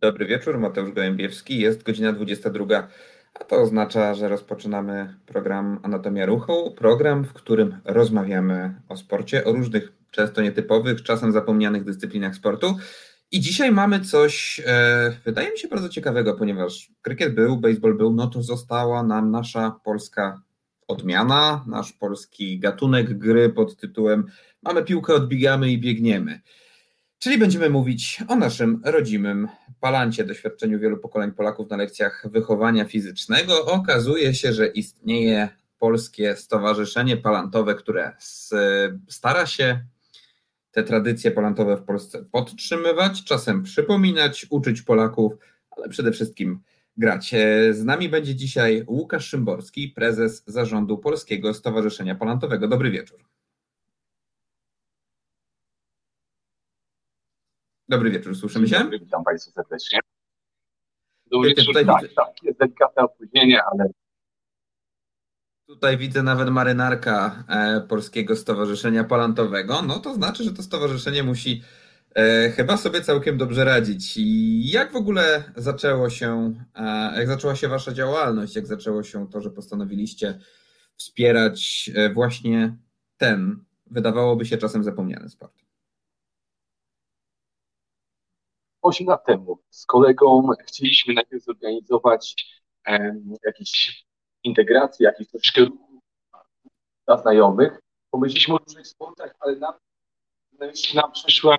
Dobry wieczór, Mateusz Gołębiewski. Jest godzina 22, a to oznacza, że rozpoczynamy program Anatomia Ruchu. Program, w którym rozmawiamy o sporcie, o różnych, często nietypowych, czasem zapomnianych dyscyplinach sportu. I dzisiaj mamy coś, e, wydaje mi się, bardzo ciekawego, ponieważ krykiet był, baseball był, no to została nam nasza polska odmiana, nasz polski gatunek gry pod tytułem Mamy piłkę, odbiegamy i biegniemy. Czyli będziemy mówić o naszym rodzimym palancie, doświadczeniu wielu pokoleń Polaków na lekcjach wychowania fizycznego. Okazuje się, że istnieje polskie stowarzyszenie palantowe, które stara się te tradycje palantowe w Polsce podtrzymywać, czasem przypominać, uczyć Polaków, ale przede wszystkim grać. Z nami będzie dzisiaj Łukasz Szymborski, prezes zarządu Polskiego Stowarzyszenia Palantowego. Dobry wieczór. Dobry wieczór, słyszymy się? Dobry, witam Państwa serdecznie. Dobry wieczór, tak, widzę... tak, jest delikatne opóźnienie, ale... Tutaj widzę nawet marynarka e, Polskiego Stowarzyszenia Palantowego, no to znaczy, że to stowarzyszenie musi e, chyba sobie całkiem dobrze radzić. I jak w ogóle zaczęło się, e, jak zaczęła się Wasza działalność, jak zaczęło się to, że postanowiliście wspierać e, właśnie ten, wydawałoby się czasem zapomniany sport? 8 lat temu z kolegą chcieliśmy najpierw zorganizować um, jakieś integrację, jakiś troszkę ruchu dla znajomych. Pomyśleliśmy o różnych sportach, ale nam, nam przyszła,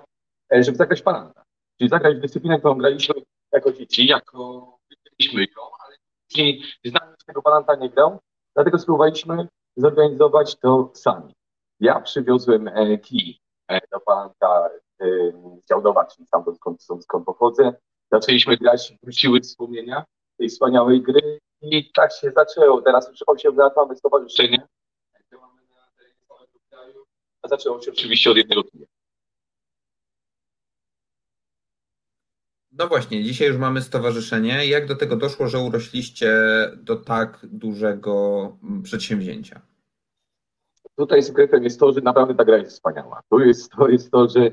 e, żeby zagrać palanta. Czyli zagrać dyscyplinę, którą graliśmy jako dzieci, jako wiedzieliśmy ją, ale później znając tego palanta nie grał, dlatego spróbowaliśmy zorganizować to sami. Ja przywiozłem e, kij e, do palanta Działdowa, czyli tam skąd, skąd, skąd pochodzę. Zaczęliśmy grać, wróciły wspomnienia tej wspaniałej gry i tak się zaczęło. Teraz już 8 lat mamy stowarzyszenie. Działamy na terenie kraju, a zaczęło się oczywiście od jednego dnia. No właśnie, dzisiaj już mamy stowarzyszenie. Jak do tego doszło, że urośliście do tak dużego mm, przedsięwzięcia? Tutaj sekretem jest to, że naprawdę ta gra jest wspaniała. To jest to, jest to że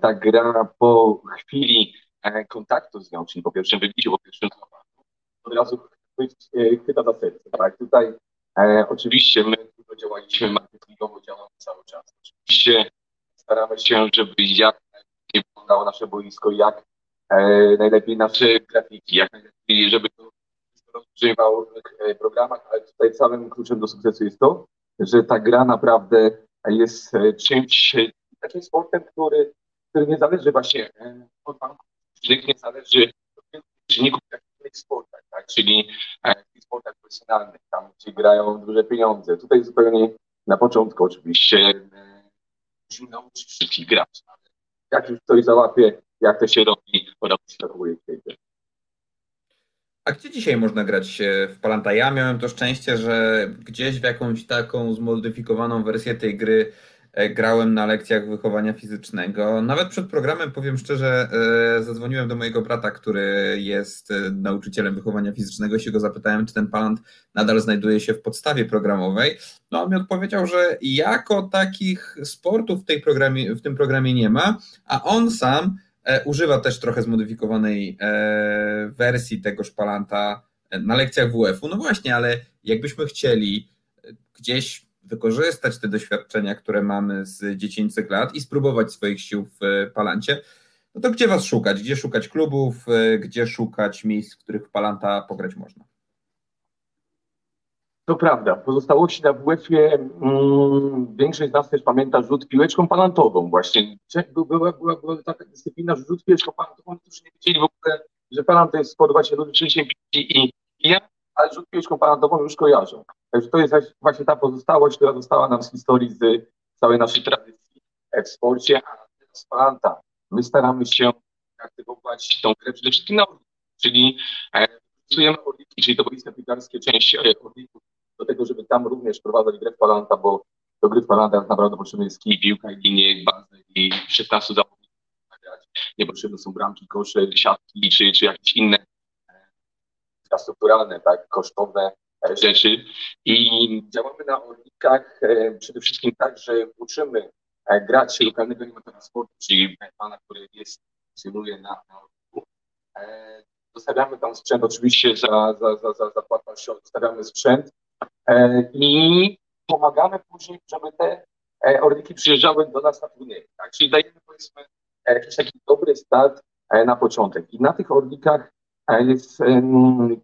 ta gra po chwili e, kontaktu z nią, czyli po pierwszym wybiciu, po pierwszym złapaniu, od razu e, chwyta za serce. Tak? Tutaj e, oczywiście my dużo działaliśmy marketingowo, działamy cały czas. Oczywiście staramy się, żeby jak najlepiej wyglądało nasze boisko, jak e, najlepiej nasze grafiki, jak najlepiej, żeby to rozgrywało w różnych programach, ale tutaj całym kluczem do sukcesu jest to, że ta gra naprawdę jest czymś, takim sportem, który który nie zależy właśnie e, od banków, nie zależy od czynników jak w innych sportach, tak? czyli e, w sportach profesjonalnych, tam gdzie grają duże pieniądze. Tutaj zupełnie na początku oczywiście e, musimy nauczyć wszystkich grać. Jak już ktoś załapie, jak to się robi, to zachowuje kiedy. A gdzie dzisiaj można grać w Palanta? Ja miałem to szczęście, że gdzieś w jakąś taką zmodyfikowaną wersję tej gry E, grałem na lekcjach wychowania fizycznego. Nawet przed programem, powiem szczerze, e, zadzwoniłem do mojego brata, który jest e, nauczycielem wychowania fizycznego i się go zapytałem, czy ten palant nadal znajduje się w podstawie programowej. No on mi odpowiedział, że jako takich sportów w, tej programie, w tym programie nie ma, a on sam używa też trochę zmodyfikowanej wersji tegoż palanta na lekcjach WF-u. No właśnie, ale jakbyśmy chcieli gdzieś wykorzystać te doświadczenia, które mamy z dziecięcych lat i spróbować swoich sił w Palancie, no to gdzie Was szukać? Gdzie szukać klubów? Gdzie szukać miejsc, w których Palanta pograć można? To prawda. Pozostałości na WF-ie mm, większość z nas też pamięta rzut piłeczką palantową właśnie. Była, była, była taka dyscyplina, rzut piłeczką palantową, którzy nie wiedzieli w ogóle, że palant to jest sport właśnie ludzi i, i, ja ale rzut piłeczką parantową już kojarzą. Także to jest właśnie ta pozostałość, która została nam z historii, z całej naszej tradycji w sporcie, a teraz paranta. My staramy się aktywować tą grę przede wszystkim na czyli wykorzystujemy orliki, czyli to boiska piłkarskie, część e, orlików, do tego, żeby tam również prowadzać grę w bo do gry w palanta tak naprawdę potrzebny jest kij, piłka, linie, bazę i 16 zawodników. Niepotrzebne są bramki, kosze, siatki czy, czy jakieś inne infrastrukturalne, tak, kosztowne e, rzeczy i działamy na orlikach e, przede wszystkim tak, że uczymy e, grać lokalnego animatora sportu, czyli pana, który jest, funkcjonuje na, na orliku, Zostawiamy tam sprzęt, oczywiście za, za, za, za, za płatność zostawiamy sprzęt i pomagamy później, żeby te orliki przyjeżdżały do nas na turnieje. Tak? Czyli dajemy powiedzmy jakiś taki dobry start na początek. I na tych orlikach jest,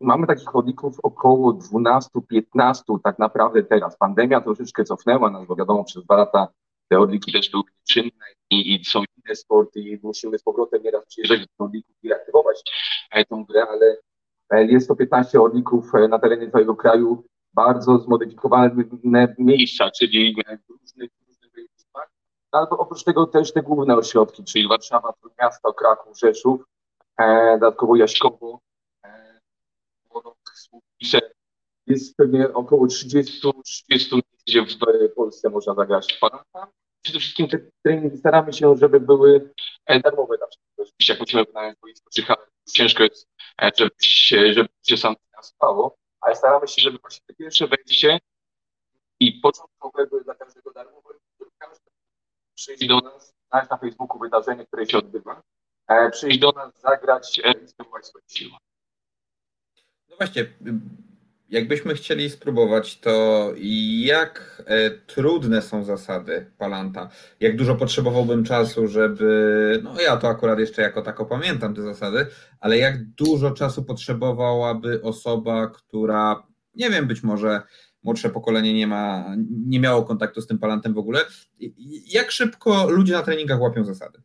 mamy takich orlików około 12-15 tak naprawdę teraz. Pandemia troszeczkę cofnęła nas, bo wiadomo, przez dwa lata te orliki też były czynne i, i są inne sporty i musimy z powrotem nieraz przyjeżdżać do i reaktywować e, tą grę, ale e, jest to 15 orlików e, na terenie całego kraju, bardzo zmodyfikowane miejsca, czyli różnych, różnych. No, albo oprócz tego też te główne ośrodki, czyli Warszawa, Trójmiasto, Kraków, Rzeszów, e, dodatkowo Jaśkowo, e, Słupisze. Jest pewnie około 30, 30 miejsc, gdzie w Polsce można zagrać przede wszystkim te treningi staramy się, żeby były e, darmowe dla wszystkich. Oczywiście jak musimy wynająć boisko czy halę, ciężko jest, e, żeby się, żeby się sam finansowało, ale staramy się, żeby właśnie te pierwsze wejście i początkowe były dla każdego darmowe, żeby każdy przyjść do nas, znaleźć na Facebooku wydarzenie, które się odbywa, e, przyjść do nas, zagrać i spróbować swoje siły. No właśnie, Jakbyśmy chcieli spróbować, to jak e, trudne są zasady Palanta? Jak dużo potrzebowałbym czasu, żeby. No ja to akurat jeszcze jako tako pamiętam te zasady, ale jak dużo czasu potrzebowałaby osoba, która, nie wiem, być może młodsze pokolenie nie ma, nie miało kontaktu z tym Palantem w ogóle. Jak szybko ludzie na treningach łapią zasady?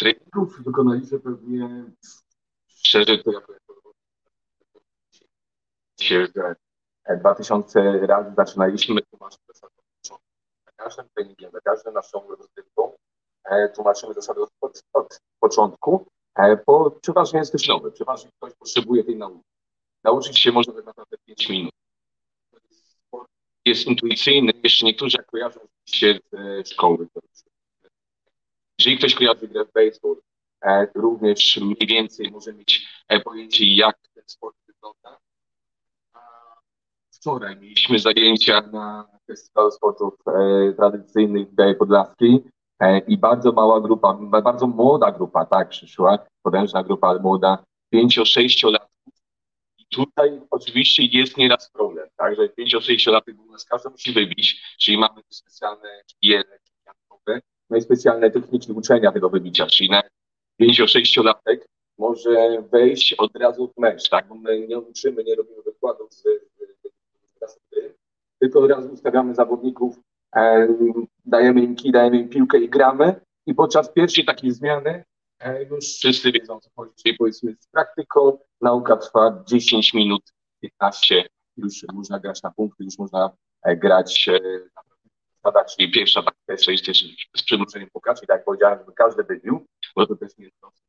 Treningów wykonaliśmy pewnie szczerze to jako się, że 2000 razy zaczynaliśmy tłumaczyć zasady od Na każdym treningiem, na każdym naszą rozgrywką e, tłumaczymy zasady od, od początku, e, bo przeważnie jest coś nowy, przeważnie ktoś potrzebuje tej nauki. Nauczyć się można tak naprawdę 5 minut. Jest intuicyjny, jeszcze niektórzy jak kojarzą się z e, szkoły. Jeżeli ktoś kojarzy grę w baseball, również mniej więcej może mieć pojęcie, jak ten sport wygląda, wczoraj mieliśmy zajęcia na Festiwalu Sportów e, Tradycyjnych w Podlaskiej e, i bardzo mała grupa, bardzo młoda grupa, tak, przyszła, potężna grupa, ale młoda, 5-6 lat. I tutaj oczywiście jest nieraz problem, tak, że 5-6 lat u nas każdy musi wybić, czyli mamy specjalne jele, no i specjalne techniki uczenia tego wybicia, czyli na 5-6-latek może wejść od razu w mecz, tak, bo my nie uczymy, nie robimy wykładów z tylko od razu ustawiamy zawodników, e, dajemy im kij, dajemy im piłkę i gramy. I podczas pierwszej takiej zmiany e, już wszyscy wiedzą, co chodzi. Czyli powiedzmy z praktyką nauka trwa 10 minut, 15, już można grać na punkty, już można e, grać na zasadach, czyli pierwsza taktyka jest też z przymrużeniem pokaz, tak jak powiedziałem, żeby każdy wybił, bo to też nie jest proste.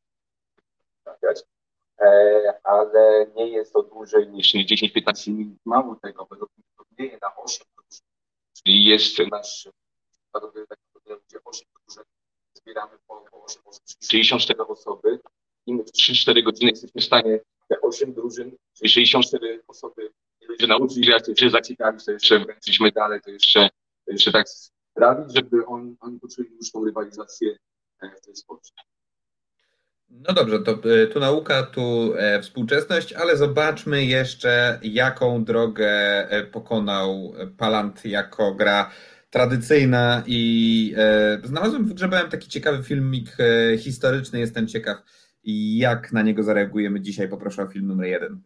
Ale nie jest to dłużej niż 10-15 minut. Mało tego, bo dzieje na 8 drużyn, czyli jest nasz gdzie 8 drużyn, zbieramy po, po 8 osób, 64 osoby i my w 3-4 godziny jesteśmy w stanie te 8 drużyn, czyli 64 osoby że jak się zaciekawić, to jeszcze wręczyć medale, to jeszcze, jeszcze tak sprawić, żeby on, oni poczuli już tą rywalizację e, w ten sposób. No dobrze, to e, tu nauka, tu e, współczesność, ale zobaczmy jeszcze, jaką drogę pokonał Palant jako gra tradycyjna i e, znalazłem, wygrzebałem taki ciekawy filmik e, historyczny, jestem ciekaw, jak na niego zareagujemy dzisiaj. Poproszę o film numer jeden.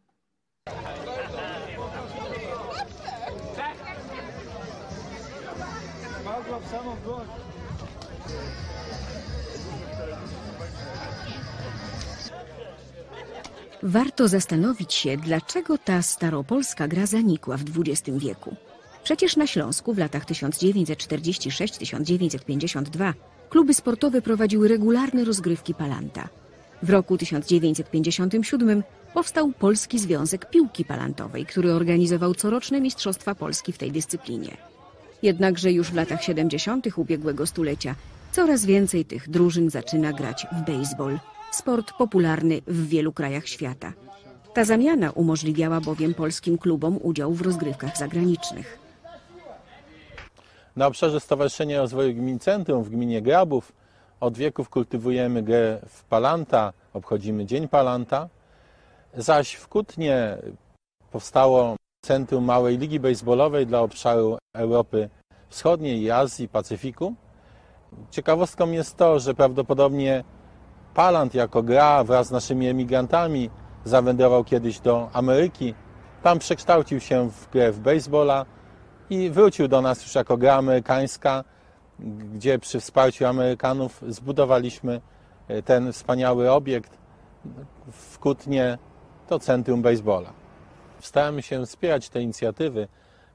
Warto zastanowić się, dlaczego ta staropolska gra zanikła w XX wieku. Przecież na Śląsku w latach 1946-1952 kluby sportowe prowadziły regularne rozgrywki palanta. W roku 1957 powstał Polski Związek Piłki Palantowej, który organizował coroczne Mistrzostwa Polski w tej dyscyplinie. Jednakże już w latach 70. ubiegłego stulecia coraz więcej tych drużyn zaczyna grać w baseball – sport popularny w wielu krajach świata. Ta zamiana umożliwiała bowiem polskim klubom udział w rozgrywkach zagranicznych. Na obszarze Stowarzyszenia Rozwoju Gmin Centrum w gminie Grabów Od wieków kultywujemy grę w Palanta, obchodzimy Dzień Palanta, zaś w Kutnie powstało Centrum Małej Ligi Baseballowej dla obszaru Europy Wschodniej i Azji, Pacyfiku. Ciekawostką jest to, że prawdopodobnie Palant jako gra wraz z naszymi emigrantami zawędrował kiedyś do Ameryki. Tam przekształcił się w grę w baseballa i wrócił do nas już jako gra amerykańska, gdzie przy wsparciu Amerykanów zbudowaliśmy e, ten wspaniały obiekt w Kutnie, to Centrum Baseballa. Staramy się wspierać te inicjatywy,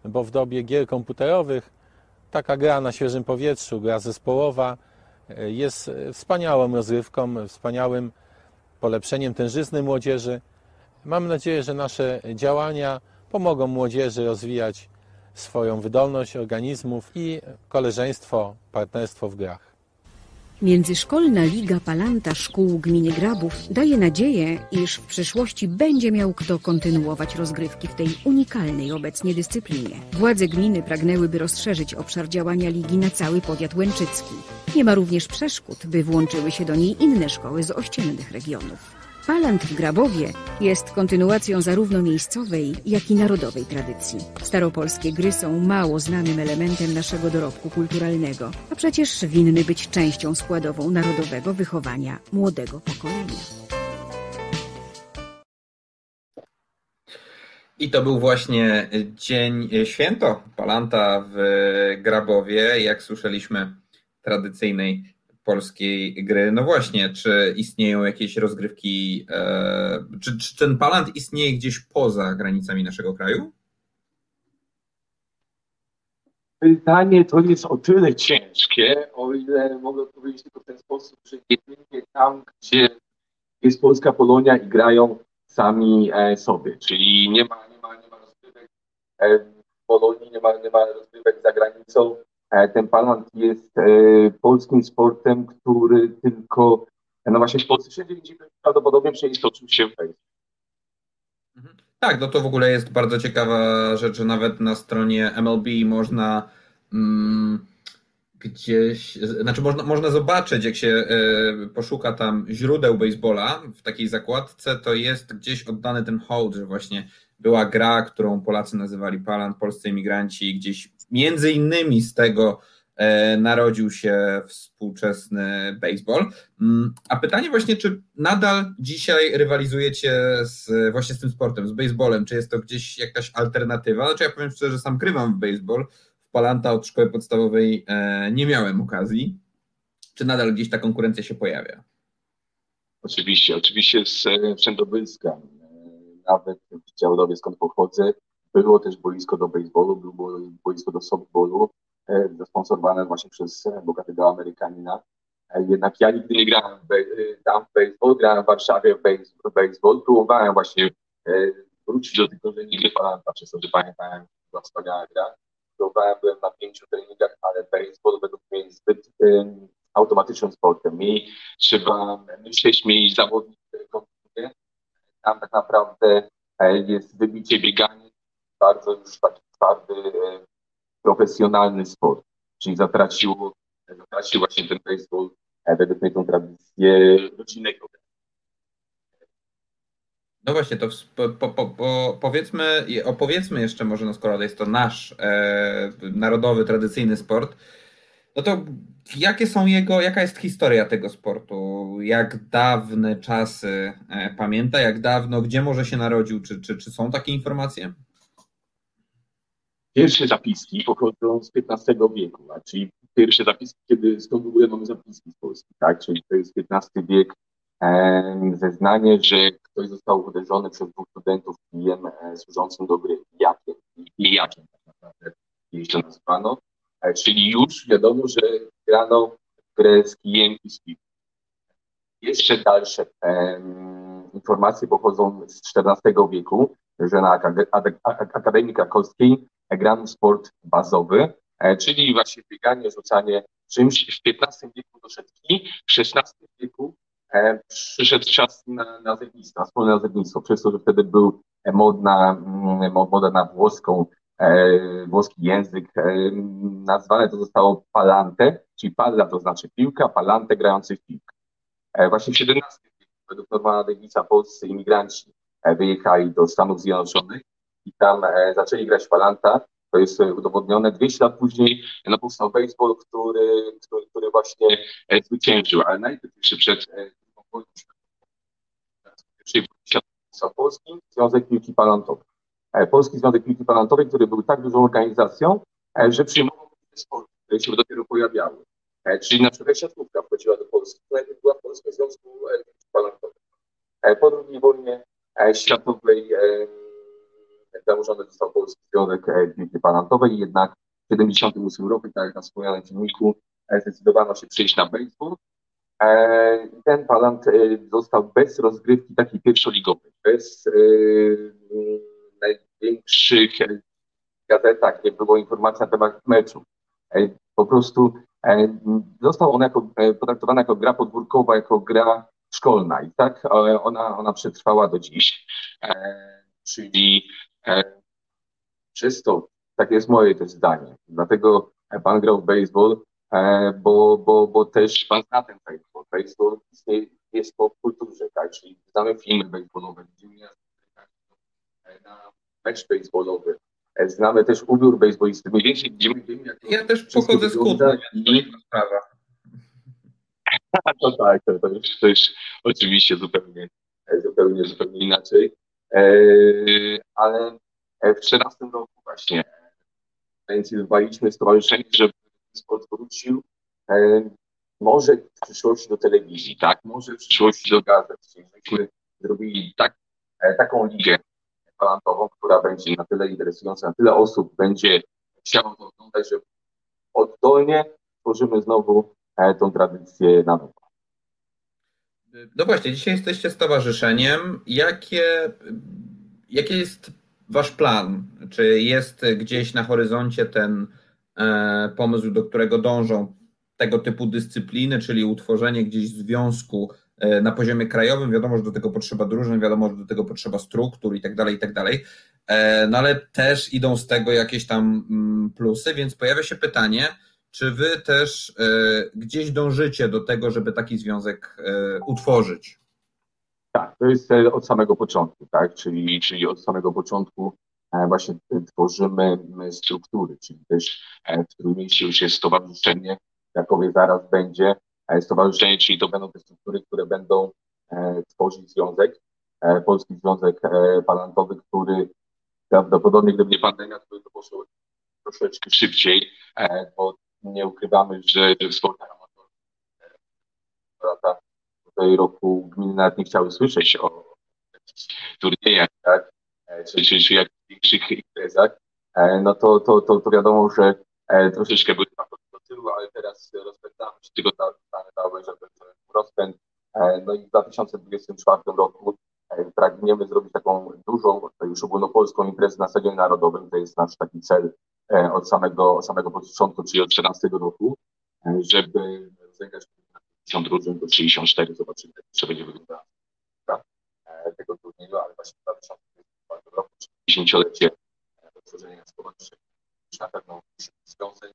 bo w dobie gier komputerowych taka gra na świeżym powietrzu, gra zespołowa e, jest wspaniałą rozrywką, wspaniałym polepszeniem tężyzny młodzieży. Mam nadzieję, że nasze działania pomogą młodzieży rozwijać swoją wydolność organizmów i koleżeństwo, partnerstwo w grach. Międzyszkolna Liga Palanta Szkół Gminy Grabów daje nadzieję, iż w przyszłości będzie miał kto kontynuować rozgrywki w tej unikalnej obecnie dyscyplinie. Władze gminy pragnęłyby rozszerzyć obszar działania ligi na cały powiat łęczycki. Nie ma również przeszkód, by włączyły się do niej inne szkoły z ościennych regionów. Palant w Grabowie jest kontynuacją zarówno miejscowej, jak i narodowej tradycji. Staropolskie gry są mało znanym elementem naszego dorobku kulturalnego, a przecież winny być częścią składową narodowego wychowania młodego pokolenia. I to był właśnie dzień święto Palanta w Grabowie, jak słyszeliśmy, tradycyjnej polskiej gry. No właśnie, czy istnieją jakieś rozgrywki, e, czy, czy ten palant istnieje gdzieś poza granicami naszego kraju? Pytanie to jest o tyle ciężkie, o ile mogę powiedzieć tylko w ten sposób, że jedynie tam, gdzie jest polska Polonia i grają sami e, sobie, czyli nie ma, nie ma, nie ma rozgrywek e, w Polonii, nie ma, nie ma rozgrywek za granicą, ten palant jest e, polskim sportem, który tylko, no właśnie w Polsce wszędzie indziej prawdopodobnie przeistoczył się w mhm. Tak, no to w ogóle jest bardzo ciekawa rzecz, że nawet na stronie MLB można mm, gdzieś, znaczy można, można zobaczyć, jak się y, poszuka tam źródeł baseballa w takiej zakładce, to jest gdzieś oddany ten hołd, że właśnie była gra, którą Polacy nazywali Palant, polscy emigranci, gdzieś między innymi z tego e, narodził się współczesny baseball. Mm, a pytanie właśnie, czy nadal dzisiaj rywalizujecie z, właśnie z tym sportem, z baseballem? Czy jest to gdzieś jakaś alternatywa? Znaczy ja powiem szczerze, że sam krywam w baseball. W Palanta od szkoły podstawowej e, nie miałem okazji. Czy nadal gdzieś ta konkurencja się pojawia? Oczywiście, oczywiście z Wszędobylska. E, nawet w Działdowie, skąd pochodzę, było też boisko do baseballu, było boisko do softballu, e, zasponsorowane właśnie przez bogatego Amerykanina. E, jednak ja nigdy nie grałem tam w baseball, grałem w Warszawie w baseball. Próbowałem właśnie e, wrócić do tego, że nigdy Palanta, przez to, że pamiętałem, była wspaniała gra. Próbowałem, byłem na pięciu treningach, ale baseball według mnie jest zbyt um, automatycznym sportem i trzeba myśleć, mieć zawodnik, który. Tam tak naprawdę jest wybicie, bieganie, bardzo już taki twardy, e, profesjonalny sport. Czyli zatracił, zatracił właśnie ten baseball e, według mnie tą tradycję rodzinnego. No właśnie, to po, po, po, powiedzmy, opowiedzmy jeszcze może, no skoro jest to nasz e, narodowy, tradycyjny sport, no to jakie są jego, jaka jest historia tego sportu? Jak dawne czasy e, pamięta, jak dawno, gdzie może się narodził? Czy, czy, czy są takie informacje? Pierwsze zapiski pochodzą z XV wieku, czyli pierwsze zapiski, kiedy skąd w ogóle mamy zapiski z Polski, tak? Czyli to jest XV wiek, zeznanie, że ktoś został uderzony przez dwóch studentów kijem e, służącym do gry, jakiem, jakiem tak naprawdę jeśli to nazwano, e, czyli już wiadomo, że grano grę z kijem i z piwem. Jeszcze dalsze informacje pochodzą z XIV wieku, że na Akademii Krakowskiej gramy sport bazowy, e, czyli właśnie bieganie, rzucanie czymś. W XV wieku doszedł kij, w XVI wieku e, przyszedł czas na nazewnictwo, na wspólne nazewnictwo, przez to, że wtedy był modna, mm, moda na włoską włoski język. Nazwane to zostało palante, czyli palla to znaczy piłka, palante grający w piłkę. Właśnie w XVII wieku według Normana Davisa polscy imigranci wyjechali do Stanów Zjednoczonych i tam zaczęli grać palanta to jest udowodnione. 200 lat później no, powstał baseball, który, który, który właśnie e, zwyciężył, ale najpierw jeszcze przed II wojną światową Polski Związek Piłki Palantowej. E, Polski Związek Piłki Palantowej, który był tak dużą organizacją, e, że przyjmował sporty, które się dopiero pojawiały. Czyli na przykład siatkówka wchodziła do Polski, najpierw była w Polskim Związku Piłki Palantowej. Po II wojnie światowej założony został Polski Związek Piłki Palantowej, jednak w 1978 roku, tak jak na wspomnianym filmiku, e, zdecydowano się przejść na baseball. E, ten palant e, został bez rozgrywki takiej pierwszoligowej, bez największych gazetach, nie było informacji na temat meczu. Po prostu został on jako, potraktowany jako gra podwórkowa, jako gra szkolna i tak ona, ona przetrwała do dziś. Czyli E, przez to, takie jest moje też zdanie, dlatego pan grał w baseball, e, bo, bo, bo też pan zna ten baseball. Baseball jest po kulturze, tak? Czyli znamy filmy baseballowe, widzimy na mecz baseballowy, e, znamy też ubiór baseballisty. Mniej więcej widzimy, jak Ja też pochodzę z Kutna, sprawa. To tak, to, to, już, to już oczywiście zupełnie, zupełnie, zupełnie inaczej. E, ale w 2013 roku właśnie zainicjowaliśmy stowarzyszenie, żeby sport wrócił e, może w przyszłości do telewizji, tak, może w przyszłości do gazet. Czyli myśmy zrobili tak, e, taką ligę talentową, która będzie na tyle interesująca, na tyle osób będzie chciało to oglądać, że oddolnie tworzymy znowu tą tradycję na nowo. No właśnie, dzisiaj jesteście stowarzyszeniem. Jakie, jakie jest wasz plan? Czy jest gdzieś na horyzoncie ten e, pomysł, do którego dążą tego typu dyscypliny, czyli utworzenie gdzieś związku e, na poziomie krajowym? Wiadomo, że do tego potrzeba drużyn, wiadomo, że do tego potrzeba struktur i tak dalej, i tak dalej. E, no ale też idą z tego jakieś tam mm, plusy, więc pojawia się pytanie, czy wy też e, gdzieś dążycie do tego, żeby taki związek e, utworzyć? Tak, to jest e, od samego początku, tak? Czyli, czyli od samego początku właśnie tworzymy struktury, czyli też w Trójmieście już jest stowarzyszenie, Krakowie zaraz będzie stowarzyszenie, czyli to będą te struktury, które będą tworzyć związek, Polski Związek Palantowy, który prawdopodobnie, gdyby nie pandemia, to by to poszło troszeczkę szybciej, bo nie ukrywamy, że, że w sportach amatorskich tutaj roku gminy nawet nie chciały słyszeć o turniejach, tak, e, czy, czy, czy większych imprezach, e, no to, to, to, to wiadomo, że e, troszeczkę były do tyłu, ale teraz rozpędzamy się tylko na dane żeby rozpęd. No i w 2024 roku pragniemy zrobić taką dużą, już ogólnopolską imprezę na Stadionie Narodowym. To jest nasz taki cel od samego, samego początku, czyli od 13 roku, e, żeby 50 drużyn do 64, zobaczymy, to będzie wyglądać e, tego turnieju, ale właśnie w 2024 roku, 50-lecie utworzenia stowarzyszenia, już na pewno związek,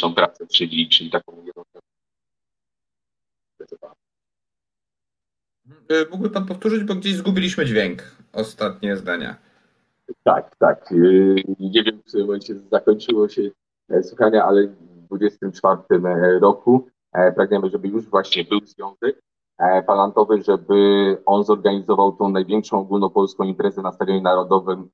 tą pracę, czyli, czyli taką jedną Mógłby Pan powtórzyć, bo gdzieś zgubiliśmy dźwięk. Ostatnie zdania. Tak, tak. Y, nie wiem, w którym momencie zakończyło się e, słuchanie, ale w 24 e, roku e, pragniemy, żeby już właśnie był związek palantowy, żeby on zorganizował tą największą ogólnopolską imprezę na Stadionie Narodowym,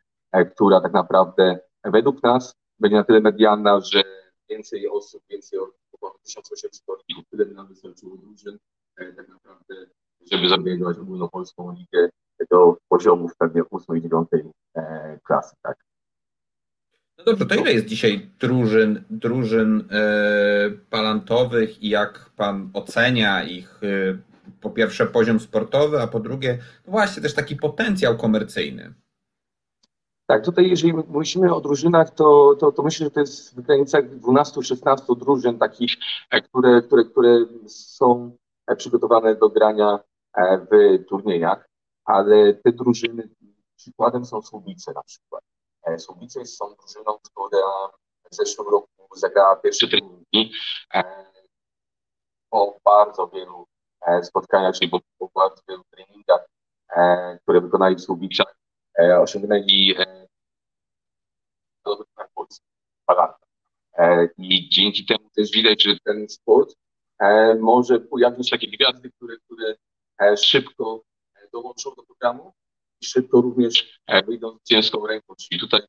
która tak naprawdę według nas będzie na tyle medialna, że więcej osób, więcej osób, około 1800 rolników, tyle by nam wystarczyło drużyn, tak naprawdę, żeby zorganizować ogólnopolską ligę do poziomów pewnie 8 i 9 e, klasy, tak. No dobrze, to ile jest dzisiaj drużyn, drużyn e, palantowych i jak pan ocenia ich e, po pierwsze poziom sportowy, a po drugie no właśnie też taki potencjał komercyjny? Tak, tutaj jeżeli myślimy o drużynach, to, to, to myślę, że to jest w granicach 12-16 drużyn takich, które, które, które są przygotowane do grania w turniejach ale te drużyny, przykładem są Słubice na przykład. E, Słubice są drużyną, która w zeszłym roku zagrała pierwsze treningi e, po bardzo wielu e, spotkaniach, czyli po, po bardzo wielu treningach, które wykonali w Słubicach, osiągnęli zdobyć na Polsce I dzięki temu też widać, że ten sport może pojawić takie gwiazdy, które, które szybko dołączą do programu i szybko również e, wyjdą z ciężką ręką. Czyli tutaj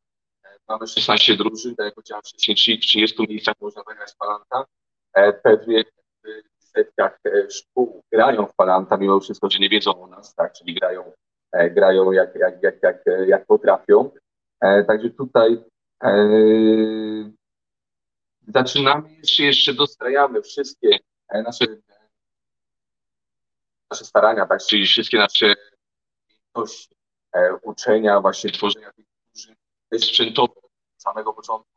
e, mamy 16 drużyn, tak jak powiedziałem wcześniej, czyli w 30 miejscach można zagrać w Palanta. Pewnie w setkach e, szkół grają w Palanta, mimo wszystko, że nie wiedzą o nas, tak, czyli grają, grają jak, jak, jak, jak, jak potrafią. Także tutaj zaczynamy jeszcze, jeszcze dostrajamy wszystkie nasze, nasze starania, tak, czyli wszystkie nasze umiejętności e, uczenia, właśnie tworzenia tych drużyn też sprzętowo. Od samego początku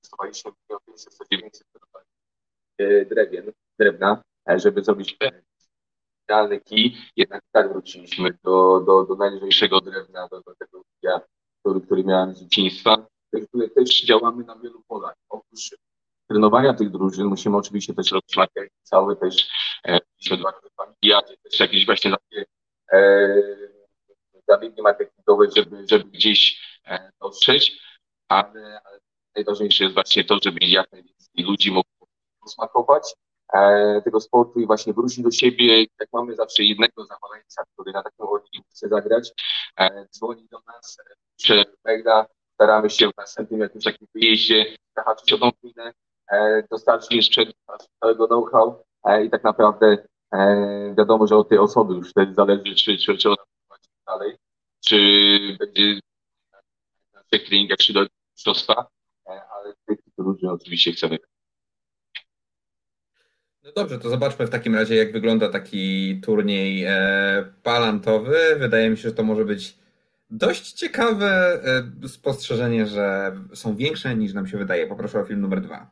testowaliśmy 500-900 e, drewien, drewna, e, żeby zrobić idealny kij, jednak tak wróciliśmy do, do, do najlżejszego drewna, do, do tego kija, który, który miałem z dzieciństwa. Tutaj też działamy na wielu polach. Oprócz trenowania tych drużyn musimy oczywiście też robić cały, też e, też jakieś właśnie takie e, zabiegi marketingowe, żeby, żeby gdzieś e, ale, ale najważniejsze jest właśnie to, żeby jak najwięcej ludzi mogło posmakować e, tego sportu i właśnie wrócić do siebie. Jak mamy zawsze jednego zawodnika, który na takim rodzinę chce zagrać, e, dzwoni do nas, e, pisze maila, staramy się w następnym jakimś takim wyjeździe zahaczyć o tą e, dostarczyć im sprzęt, całego know-how e, i tak naprawdę e, wiadomo, że od tej osoby już wtedy zależy, czy, czy, czy ona prowadzi dalej, czy będzie na tych treningach, czy do mistrzostwa, ale tych drużyn oczywiście chcemy. No dobrze, to zobaczmy w takim razie, jak wygląda taki turniej palantowy. Wydaje mi się, że to może być dość ciekawe spostrzeżenie, że są większe niż nam się wydaje. Poproszę o film numer dwa.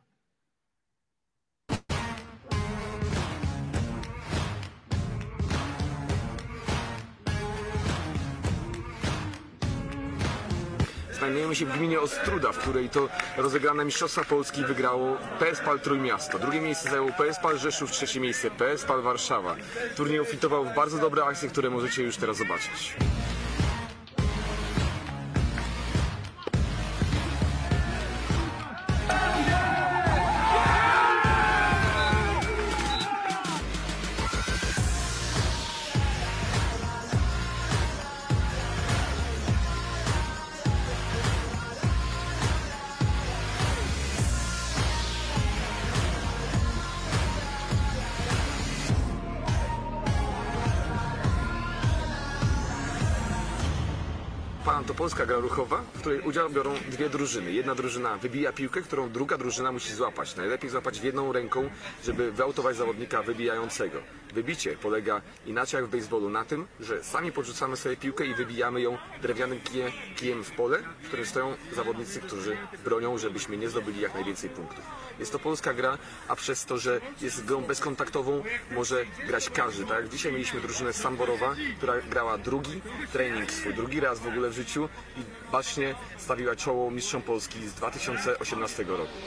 Znajdujemy się w gminie Ostruda, w której to rozegrane Mistrzostwa Polski wygrało PSPAL Trójmiasto. Drugie miejsce zajął PSPAL Rzeszów, trzecie miejsce PSPAL Warszawa. Turniej ofitował w bardzo dobre akcje, które możecie już teraz zobaczyć. Gra ruchowa, w której udział biorą dwie drużyny. Jedna drużyna wybija piłkę, którą druga drużyna musi złapać. Najlepiej złapać w jedną ręką, żeby wyautować zawodnika wybijającego. Wybicie polega inaczej jak w baseballu na tym, że sami podrzucamy sobie piłkę i wybijamy ją drewnianym kijem, kijem w pole, w którym stoją zawodnicy, którzy bronią, żebyśmy nie zdobyli jak najwięcej punktów. Jest to polska gra, a przez to, że jest grą bezkontaktową, może grać każdy. Tak dzisiaj mieliśmy drużynę Samborowa, która grała drugi trening swój, drugi raz w ogóle w życiu i bacznie stawiła czoło mistrzom Polski z 2018 roku.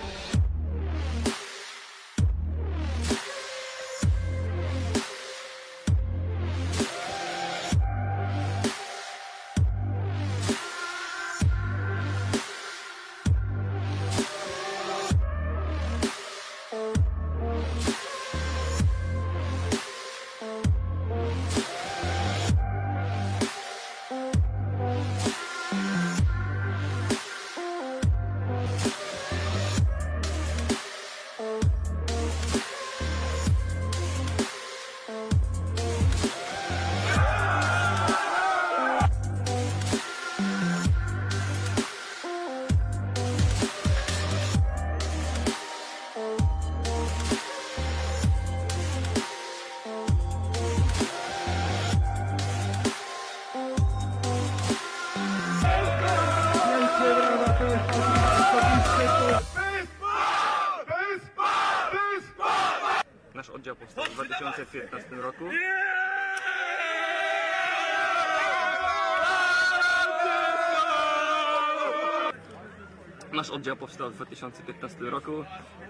Nasz oddział powstał w 2015 roku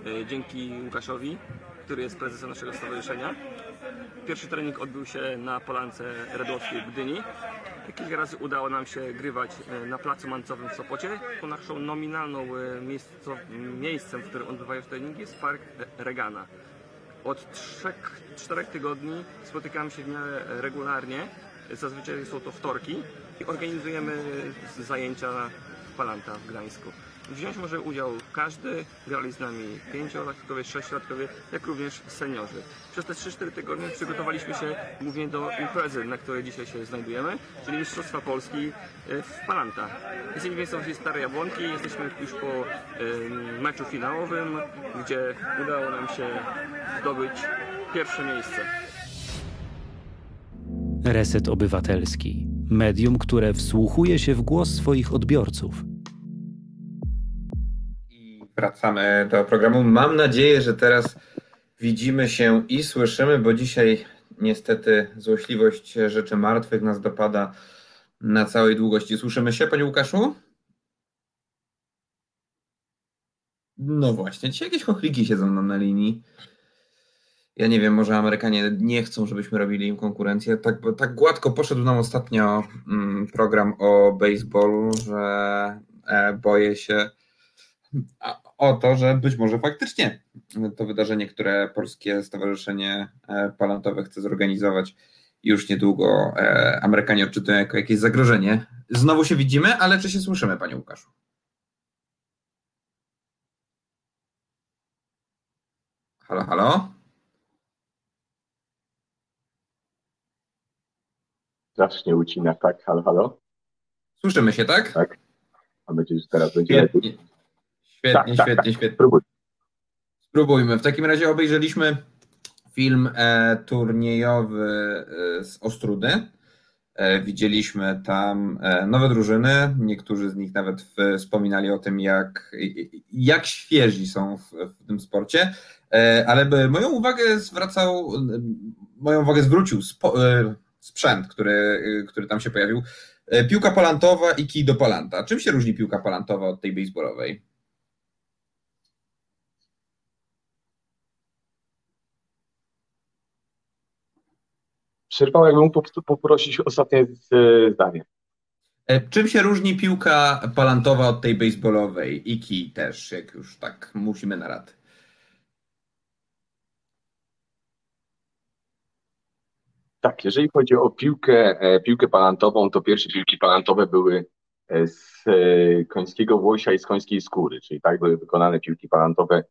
e, dzięki Łukaszowi, który jest prezesem naszego stowarzyszenia. Pierwszy trening odbył się na Polance Redłowskiej w Gdyni. Kilka razy udało nam się grywać e, na placu mancowym w Sopocie. Naszą nominalną e, miejscem, w którym odbywają się treningi jest Park Regana. Od 3-4 tygodni spotykamy się w miarę regularnie. Zazwyczaj są to wtorki i organizujemy zajęcia w Palanta w Gdańsku. Wziąć może udział każdy, grali z nami pięciolatkowie, sześciolatkowie, jak również seniorzy. Przez te 3-4 tygodnie przygotowaliśmy się głównie do imprezy, na której dzisiaj się znajdujemy, czyli Mistrzostwa Polski e, w Palanta. Jesteśmy w miejscowości Stare Jabłonki, jesteśmy już po meczu finałowym, gdzie udało nam się zdobyć pierwsze miejsce. Reset Obywatelski. Medium, które wsłuchuje się w głos swoich odbiorców. Wracamy do programu. Mam nadzieję, że teraz widzimy się i słyszymy, bo dzisiaj niestety złośliwość rzeczy martwych nas dopada na całej długości. Słyszymy się, panie Łukaszu? No właśnie, dzisiaj jakieś chochliki siedzą nam na linii ja nie wiem, może Amerykanie nie chcą, żebyśmy robili im konkurencję. Tak, tak gładko poszedł nam ostatnio mm, program o baseballu, że e, boję się o to, że być może faktycznie to wydarzenie, które Polskie Stowarzyszenie e, Palantowe chce zorganizować już niedługo, e, Amerykanie odczytują jako jakieś zagrożenie. Znowu się widzimy, ale czy się słyszymy, panie Łukaszu? Halo, halo? strasznie ucina. Tak, halo, halo? Słyszymy się, tak? Tak. Mam nadzieję, że teraz będzie. Świetnie, tak, świetnie, tak, tak. świetnie. Spróbuj. Spróbujmy. W takim razie obejrzeliśmy film e, turniejowy e, z Ostrudy. E, widzieliśmy tam e, nowe drużyny. Niektórzy z nich nawet w, wspominali o tym, jak, jak świeżi są w, w tym sporcie. E, ale moją uwagę zwracał, moją uwagę zwrócił spo, e, sprzęt, który, który tam się pojawił. Piłka palantowa i kij do palanta. Czym się różni piłka palantowa od tej baseballowej? Przerwałem, mógł poprosić ostatnie zdanie. E, czym się różni piłka palantowa od tej baseballowej i kij też, jak już tak musimy na rad? Tak, jeżeli chodzi o piłkę, e, piłkę palantową, to pierwsze piłki palantowe były e, z e, końskiego włosia i z końskiej skóry, czyli tak były wykonane piłki palantowe,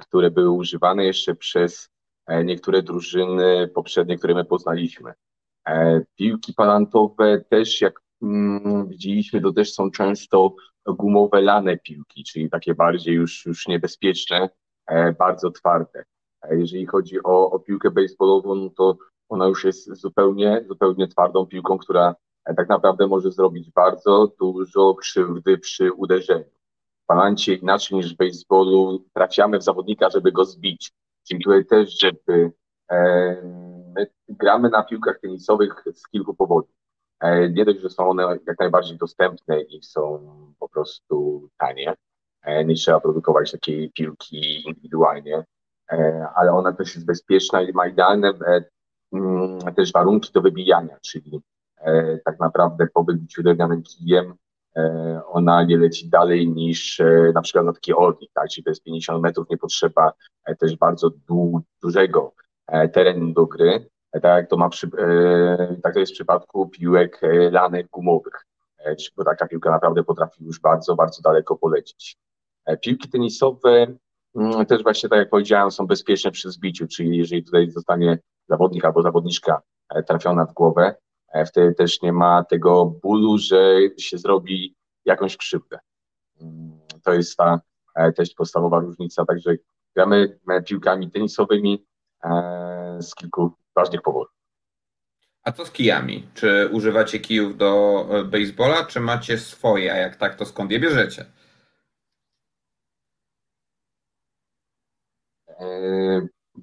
które były używane jeszcze przez niektóre drużyny poprzednie, które my poznaliśmy. Piłki palantowe też, jak mm, widzieliśmy, to też są często gumowe lane piłki, czyli takie bardziej już, już niebezpieczne, bardzo twarde. Jeżeli chodzi o, o piłkę baseballową, no to ona już jest zupełnie, zupełnie twardą piłką, która tak naprawdę może zrobić bardzo dużo krzywdy przy uderzeniu. W palancie inaczej niż w baseballu trafiamy w zawodnika, żeby go zbić. Tutaj też, żeby e, my gramy na piłkach tenisowych z kilku powodów. E, nie dość, że są one jak najbardziej dostępne i są po prostu tanie, e, nie trzeba produkować takiej piłki indywidualnie, ale ona też jest bezpieczna i ma idealne Mm, też warunki do wybijania, czyli tak naprawdę po wybiciu drewnianym kijem ona nie leci dalej niż e, na przykład na taki orlik, tak? czyli to jest 50 metrów, nie potrzeba też bardzo du dużego terenu do gry, tak jak to ma przy, tak to jest w przypadku piłek lanych gumowych, bo taka piłka naprawdę potrafi już bardzo, bardzo daleko polecieć. Piłki tenisowe mm, też właśnie tak jak powiedziałem są bezpieczne przy zbiciu, czyli jeżeli tutaj zostanie zawodnik albo zawodniczka e, trafiona w głowę, e, wtedy też nie ma tego bólu, że się zrobi jakąś krzywdę. Mm, to jest ta e, też podstawowa różnica, także gramy piłkami tenisowymi z kilku ważnych powodów. A co z kijami? Czy używacie kijów do baseballa, czy macie swoje? A jak tak, to skąd je bierzecie?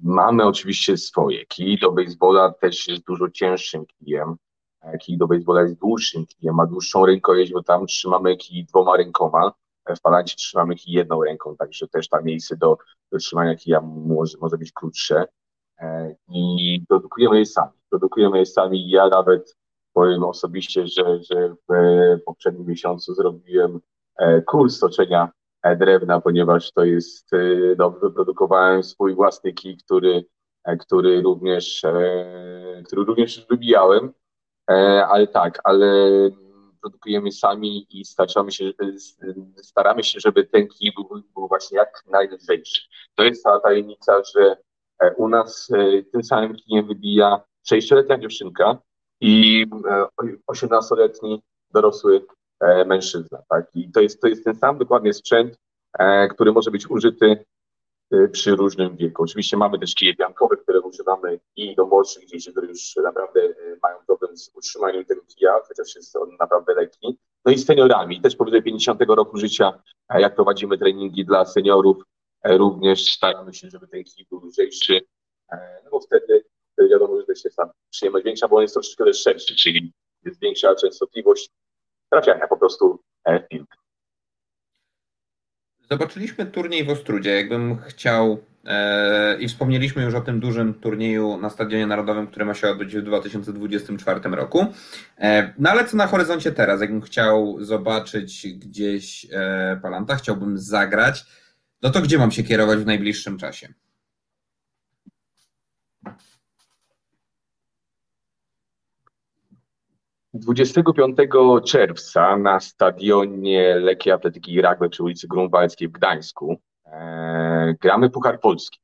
Mamy oczywiście swoje. Kij do baseballa też jest dużo cięższym kijem. Kij do baseballa jest dłuższym kijem, ma dłuższą rękojeść, bo tam trzymamy kij dwoma rękoma. w palancie trzymamy kij jedną ręką, także też tam miejsce do, do trzymania kija może, może być krótsze. I produkujemy je sami. Produkujemy je sami. Ja nawet powiem osobiście, że, że w poprzednim miesiącu zrobiłem kurs toczenia drewna, ponieważ to jest, no, wyprodukowałem swój własny kij, który, który również, który również wybijałem, ale tak, ale produkujemy sami i staramy się, staramy się żeby ten kij był, był właśnie jak najlżejszy. To jest ta tajemnica, że u nas tym samym kijem wybija sześcioletnia dziewczynka i 18-letni dorosły E, mężczyzna. Tak? I to jest, to jest ten sam dokładnie sprzęt, e, który może być użyty e, przy różnym wieku. Oczywiście mamy też kije piankowe, które używamy i do młodszych dzieci, które już naprawdę mają problem z utrzymaniem tego kija, chociaż jest on naprawdę lekki. No i seniorami, też powyżej 50 roku życia, jak prowadzimy treningi dla seniorów, również staramy się, żeby ten kij był lżejszy, no bo wtedy wiadomo, że jest tam przyjemność większa, bo on jest troszeczkę też szerszy, czyli jest większa częstotliwość trafiania po prostu e, w piłkę. Zobaczyliśmy turniej w Ostrudzie. Jakbym chciał e, i wspomnieliśmy już o tym dużym turnieju na Stadionie Narodowym, który ma się odbyć w 2024 roku. E, no ale co na horyzoncie teraz? Jakbym chciał zobaczyć gdzieś e, Palanta, chciałbym zagrać, no to gdzie mam się kierować w najbliższym czasie? 25 czerwca na stadionie Lekkiej Atletyki Rugby przy ulicy Grunwaldzkiej w Gdańsku e, gramy Puchar Polski.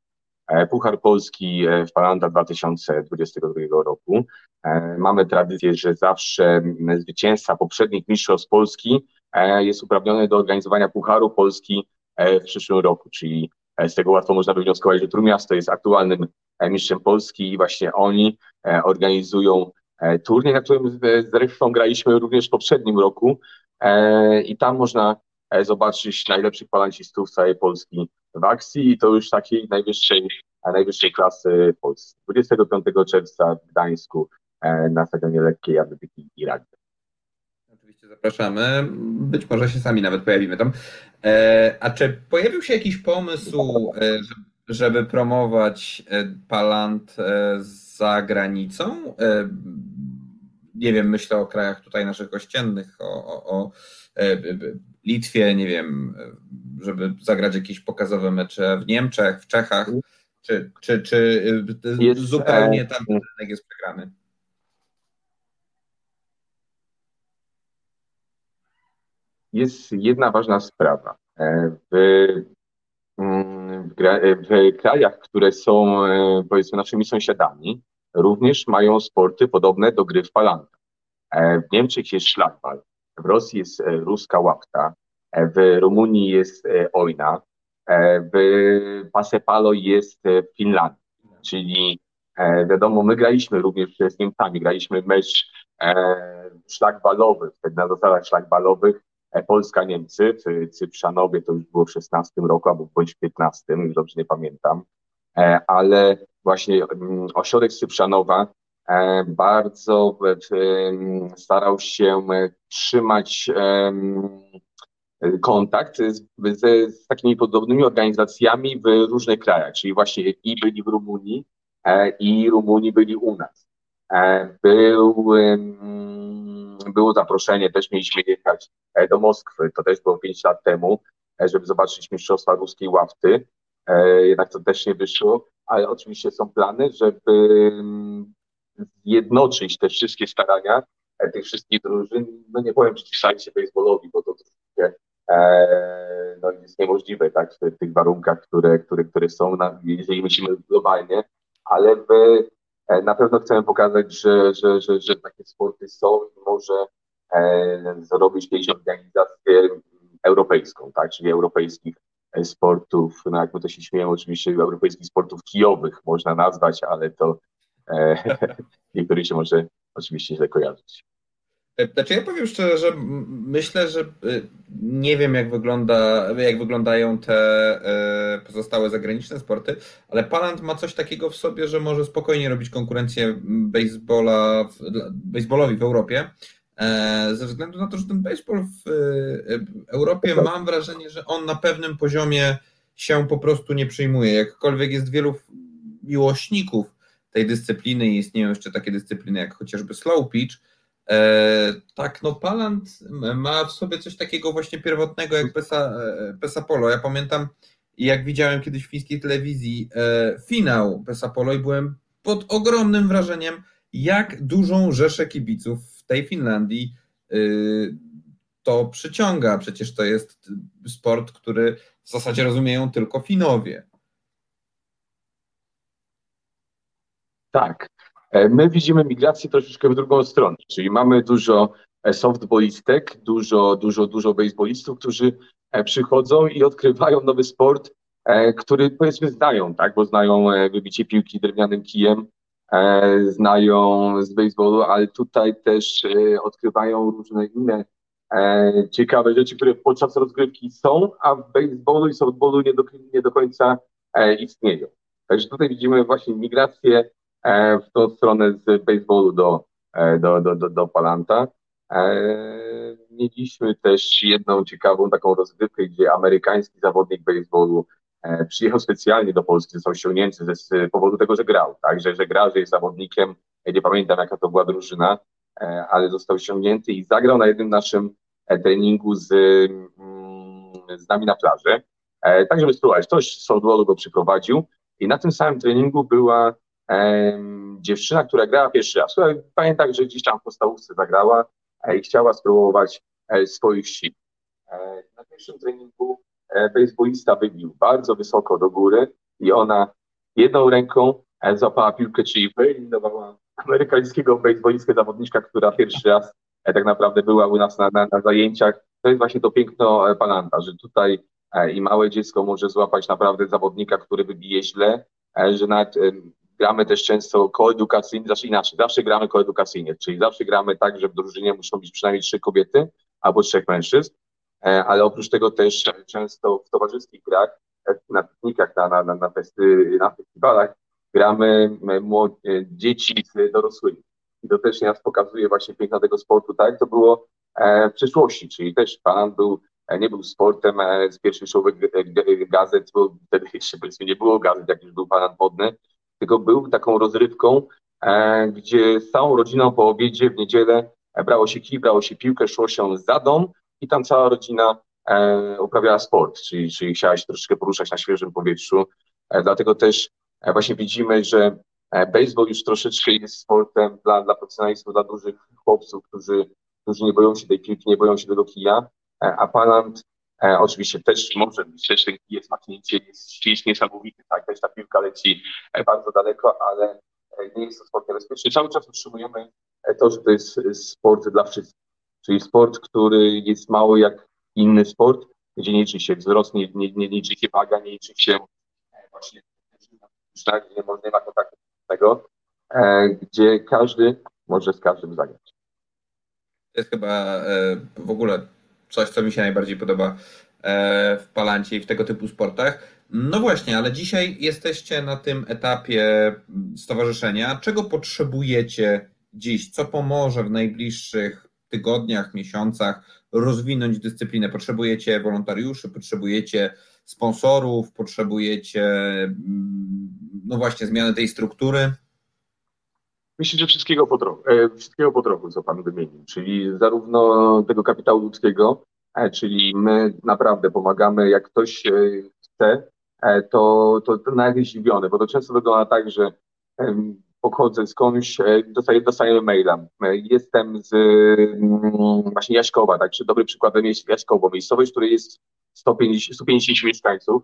E, Puchar Polski e, w Palanta 2022 roku. E, mamy tradycję, że zawsze zwycięzca poprzednich mistrzostw Polski e, jest uprawniony do organizowania Pucharu Polski e, w przyszłym roku, czyli z tego łatwo można wywnioskować, że Trójmiasto jest aktualnym mistrzem Polski i właśnie oni organizują turniej, na którym z graliśmy również w poprzednim roku e, i tam można e, zobaczyć najlepszych palancistów całej Polski w akcji i to już takiej najwyższej, najwyższej klasy w Polsce. 25 czerwca w Gdańsku na stadionie lekkiej atletyki i rugby. Oczywiście zapraszamy. Być może się sami nawet pojawimy tam. A czy pojawił się jakiś pomysł, żeby promować Palant za granicą? nie wiem, myślę o krajach tutaj naszych ościennych, o, o, o e, Litwie, nie wiem, żeby zagrać jakieś pokazowe mecze w Niemczech, w Czechach, czy, czy, czy e, jest, zupełnie tam rynek jest przegrany? Jest jedna ważna sprawa. E, w, w, w krajach, które są powiedzmy naszymi sąsiadami, również mają sporty podobne do gry w palanta. E, w Niemczech jest szlagbal, w Rosji jest e, ruska łapka, e, w Rumunii jest ojna, w Pasepalo jest w Finlandii. Czyli wiadomo, my graliśmy również z Niemcami, graliśmy mecz szlagbalowy, wtedy na zasadach szlagbalowych Polska-Niemcy w Cyprzanowie, to już było w 16 roku, albo bądź w 15, już dobrze nie pamiętam, ale właśnie mm, ośrodek Cyprzanowa e, bardzo starał się e, trzymać kontakt z, z, z takimi podobnymi organizacjami w różnych krajach, czyli właśnie i byli w Rumunii, e, i Rumuni byli u nas. Był, było zaproszenie, też mieliśmy jechać do Moskwy, to też było 5 lat temu, żeby zobaczyć Mistrzostwa Ruskiej Ławty, jednak to też nie wyszło ale oczywiście są plany, żeby mm, zjednoczyć te wszystkie starania e, tych wszystkich drużyn. No nie powiem przeciwstawić się baseballowi, bo to e, no, jest niemożliwe tak, w tych warunkach, które, które, które są, jeżeli myślimy globalnie, ale w, e, na pewno chcemy pokazać, że, że, że, że takie sporty są i może e, zrobić kiedyś organizację europejską, tak, czyli europejskich sportów, no jak my to się śmiejemy, oczywiście europejskich sportów kijowych można nazwać, ale to e, niektórym się może oczywiście źle kojarzyć. E, znaczy ja powiem szczerze, że myślę, że e, nie wiem jak, wygląda, jak wyglądają te e, pozostałe zagraniczne sporty, ale Palant ma coś takiego w sobie, że może spokojnie robić konkurencję baseballa, baseballowi w Europie, ze względu na to, że ten baseball w Europie mam wrażenie, że on na pewnym poziomie się po prostu nie przyjmuje. Jakkolwiek jest wielu miłośników tej dyscypliny i istnieją jeszcze takie dyscypliny jak chociażby slow pitch, tak, no Palant ma w sobie coś takiego właśnie pierwotnego jak Pesa, e, Pesa Polo. Ja pamiętam, jak widziałem kiedyś w fińskiej telewizji e, finał Pesa Polo i byłem pod ogromnym wrażeniem, jak dużą rzeszę kibiców w tej Finlandii to przyciąga. Przecież to jest sport, który w zasadzie rozumieją tylko Finowie. Tak. E, my widzimy migrację troszeczkę w drugą stronę, czyli mamy dużo e, softballistek, dużo, dużo, dużo baseballistów, którzy e, przychodzą i odkrywają nowy sport, który powiedzmy znają, tak, bo znają wybicie piłki drewnianym kijem, znają z baseballu, ale tutaj też odkrywają różne inne ciekawe rzeczy, które podczas rozgrywki są, a w baseballu i softballu nie do, nie do końca istnieją. Także tutaj widzimy właśnie migrację w tą stronę z baseballu do, e, do, do, do, do Palanta. E, mieliśmy też jedną ciekawą taką rozgrywkę, gdzie amerykański zawodnik baseballu przyjechał specjalnie do Polski, został ściągnięty z powodu tego, że grał, tak, że, że gra, że jest zawodnikiem, ja nie pamiętam jaka to była drużyna, ale został ściągnięty i zagrał na jednym naszym treningu z, mm, z nami na plaży, tak żeby spróbować. Ktoś z softballu go przyprowadził i na tym samym treningu była dziewczyna, która grała pierwszy raz. Pamiętam, że gdzieś tam w podstawówce zagrała e, i chciała spróbować e, swoich sił. E, na pierwszym treningu baseballista wybił bardzo wysoko do góry i ona jedną ręką złapała piłkę, czyli wyeliminowała amerykańskiego baseballistkę zawodniczka, która pierwszy raz tak naprawdę była u nas na, na, na zajęciach. To jest właśnie to piękno Palanta, że tutaj i małe dziecko może złapać naprawdę zawodnika, który wybije źle, że nawet gramy też często koedukacyjnie, znaczy inaczej, zawsze gramy koedukacyjnie, czyli zawsze gramy tak, że w drużynie muszą być przynajmniej trzy kobiety albo trzech mężczyzn, e, ale oprócz tego też często w towarzyskich grach, e, na piknikach, na, na, na, festy, na festiwalach gramy młode, dzieci z dorosłymi. I to też nas pokazuje właśnie piękno tego sportu, tak to było e, w przyszłości, czyli też pan był nie był sportem z pierwszych gazet, bo wtedy jeszcze powiedzmy nie było gazet, jak już był pan wodny, tylko był taką rozrywką, e, gdzie z całą rodziną po obiedzie w niedzielę e, brało się kij, brało się piłkę, szło się za dom i tam cała rodzina e, uprawiała sport, czyli, czyli chciała się troszeczkę poruszać na świeżym powietrzu. Dlatego też właśnie widzimy, że baseball już troszeczkę jest sportem dla, dla profesjonalistów, dla dużych chłopców, którzy, którzy nie boją się tej piłki, nie boją się tego kija, a Palant E, oczywiście też może być, też jest machnięcie, jest świeć niesamowity, tak, też ta piłka leci e, bardzo daleko, ale e, nie jest to sport niebezpieczny. Cały czas utrzymujemy e, to, że to jest sport dla wszystkich, czyli sport, który jest mało jak inny sport, gdzie nie liczy się wzrost, nie, nie, nie liczy się waga, nie liczy się właśnie tak, nie ma kontaktu tego, gdzie każdy może z każdym zagrać. To jest chyba w ogóle coś, co mi się najbardziej podoba e, w palancie i w tego typu sportach. No właśnie, ale dzisiaj jesteście na tym etapie stowarzyszenia. Czego potrzebujecie dziś? Co pomoże w najbliższych tygodniach, miesiącach rozwinąć dyscyplinę? Potrzebujecie wolontariuszy, potrzebujecie sponsorów, potrzebujecie mm, no właśnie zmiany tej struktury? Myślę, że wszystkiego po trochu, e, wszystkiego po trochu, co Pan wymienił, czyli zarówno tego kapitału ludzkiego, e, czyli my naprawdę pomagamy, jak ktoś e, chce, to, to, nawet zdziwiony, bo to często wygląda tak, że pochodzę skądś, dostaję, dostajemy maila. Jestem z mm, właśnie Jaśkowa, tak, czy dobry przykładem jest Jaśkowo, miejscowość, w której jest 150, 150 mieszkańców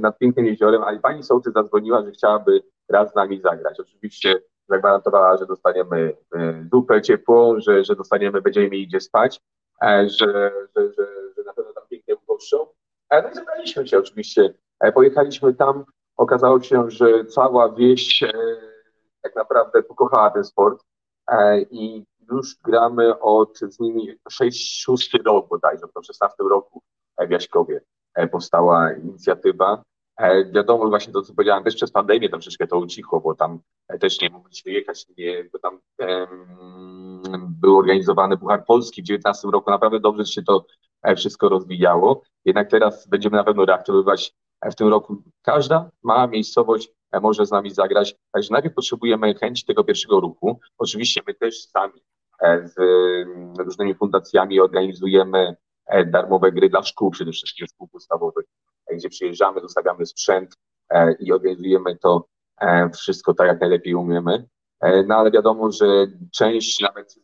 nad pięknym jeziorem, ale pani sołtys zadzwoniła, że chciałaby raz z nami zagrać. Oczywiście zagwarantowała, że dostaniemy e, zupę ciepłą, że, że dostaniemy, będziemy mieli gdzie spać, e, że, że, że, że na pewno tam pięknie ugoszczą. E, no i zebraliśmy się oczywiście. Pojechaliśmy tam, okazało się, że cała wieś tak naprawdę pokochała ten sport i już gramy od z nimi 6-6 rok bodajże, w 16 roku w Jaśkowie powstała inicjatywa E, wiadomo, właśnie to, co powiedziałem, też przez pandemię troszeczkę to ucichło, bo tam e, też nie mogliśmy jechać, nie, bo tam było organizowany Puchar Polski w 2019 roku. Naprawdę dobrze się to wszystko rozwijało. Jednak teraz będziemy na pewno reaktywować w tym roku. Każda mała miejscowość może z nami zagrać. Także najpierw potrzebujemy chęci tego pierwszego ruchu. Oczywiście my też sami z różnymi fundacjami organizujemy darmowe gry dla szkół, przede wszystkim szkół podstawowych, gdzie przyjeżdżamy, zostawiamy sprzęt i organizujemy to wszystko tak, jak najlepiej umiemy. No ale wiadomo, że część, nawet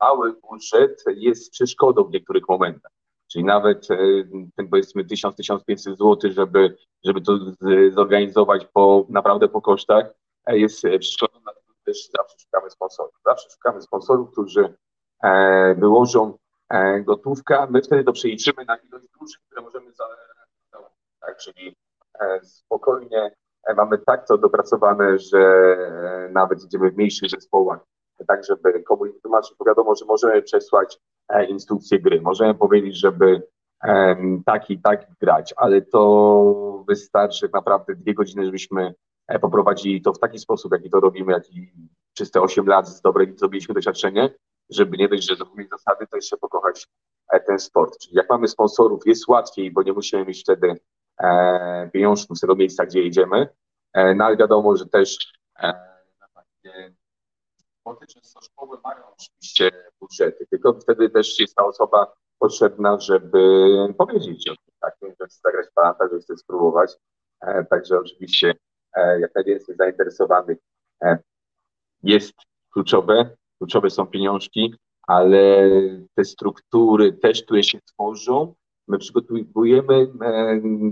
mały budżet jest przeszkodą w niektórych momentach. Czyli nawet ten powiedzmy 1000-1500 zł, żeby, żeby to zorganizować po, naprawdę po kosztach, jest przeszkodą, dlatego też zawsze szukamy sponsorów. Zawsze szukamy sponsorów, którzy wyłożą gotówkę, my wtedy to przeliczymy na ilość duszy, które możemy założyć. Tak? Czyli spokojnie mamy tak to dopracowane, że nawet idziemy w mniejszych zespołach, tak żeby komuś wytłumaczyć, bo wiadomo, że możemy przesłać instrukcję gry, możemy powiedzieć, żeby tak i tak grać, ale to wystarczy naprawdę dwie godziny, żebyśmy poprowadzili to w taki sposób, jaki to robimy, jaki przez te 8 lat z dobrym zrobiliśmy doświadczenie, żeby nie dość, że zrozumieć zasady, to jeszcze pokochać ten sport. Czyli jak mamy sponsorów, jest łatwiej, bo nie musimy mieć wtedy e, pieniążków z tego miejsca, gdzie jedziemy, e, no ale wiadomo, że też e, sporty często szkoły mają oczywiście budżety, tylko wtedy też jest ta osoba potrzebna, żeby powiedzieć o tym, tak, że chcę zagrać palanta, że chcę spróbować, e, także oczywiście e, jak najwięcej zainteresowanych e, jest kluczowe, kluczowe są pieniążki, ale te struktury też, które się tworzą, my przygotowujemy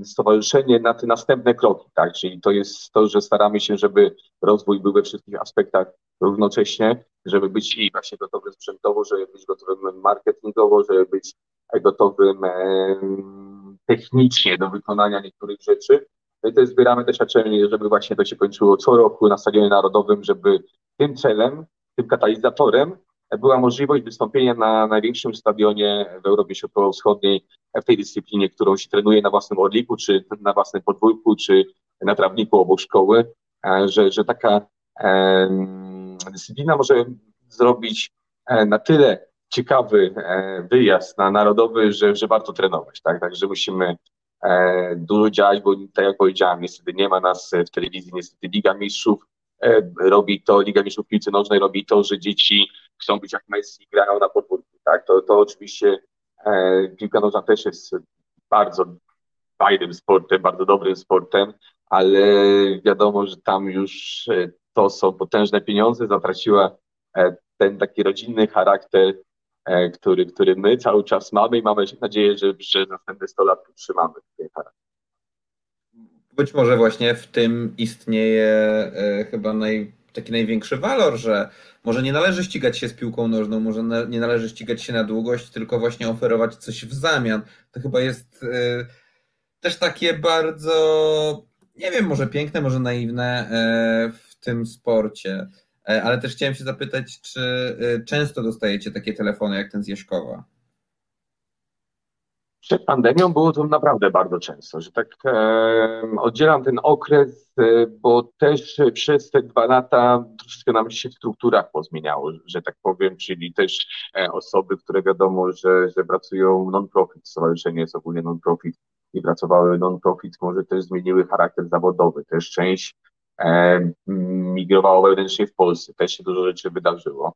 stowarzyszenie na te następne kroki, tak? Czyli to jest to, że staramy się, żeby rozwój był we wszystkich aspektach równocześnie, żeby być i właśnie gotowym sprzętowo, żeby być gotowym marketingowo, żeby być gotowym technicznie do wykonania niektórych rzeczy. No i też zbieramy doświadczenie, żeby właśnie to się kończyło co roku na Stadionie Narodowym, żeby tym celem, tym katalizatorem była możliwość wystąpienia na największym stadionie w Europie Środkowo-Wschodniej w tej dyscyplinie, którą się trenuje na własnym orliku, czy na własnym podwórku, czy na trawniku obok szkoły, że, że taka e, dyscyplina może zrobić na tyle ciekawy wyjazd na narodowy, że, że warto trenować. Tak? Także musimy dużo działać, bo tak jak powiedziałem, niestety nie ma nas w telewizji, niestety Liga Mistrzów robi to, Liga Mistrzów Piłce Nożnej robi to, że dzieci chcą być jak Messi, grają na podwórku. Tak? To, to oczywiście e, piłka nożna też jest bardzo fajnym sportem, bardzo dobrym sportem, ale wiadomo, że tam już e, to są potężne pieniądze, zatraciła e, ten taki rodzinny charakter, e, który, który my cały czas mamy i mamy nadzieję, że przez następne 100 lat utrzymamy ten charakter. Być może właśnie w tym istnieje chyba naj, taki największy walor, że może nie należy ścigać się z piłką nożną, może nie należy ścigać się na długość, tylko właśnie oferować coś w zamian. To chyba jest też takie bardzo, nie wiem, może piękne, może naiwne w tym sporcie. E, ale też chciałem się zapytać, czy e, często dostajecie takie telefony jak ten z Jaśkowa? Przed pandemią było to naprawdę bardzo często, że tak e, oddzielam ten okres, e, bo też przez te dwa lata troszeczkę nam się w strukturach pozmieniało, że tak powiem, czyli też e, osoby, które wiadomo, że, że pracują non-profit, stowarzyszenie jest ogólnie non-profit i pracowały non-profit, może też zmieniły charakter zawodowy, też część E, migrowało wewnętrznie w Polsce. Też się dużo rzeczy wydarzyło,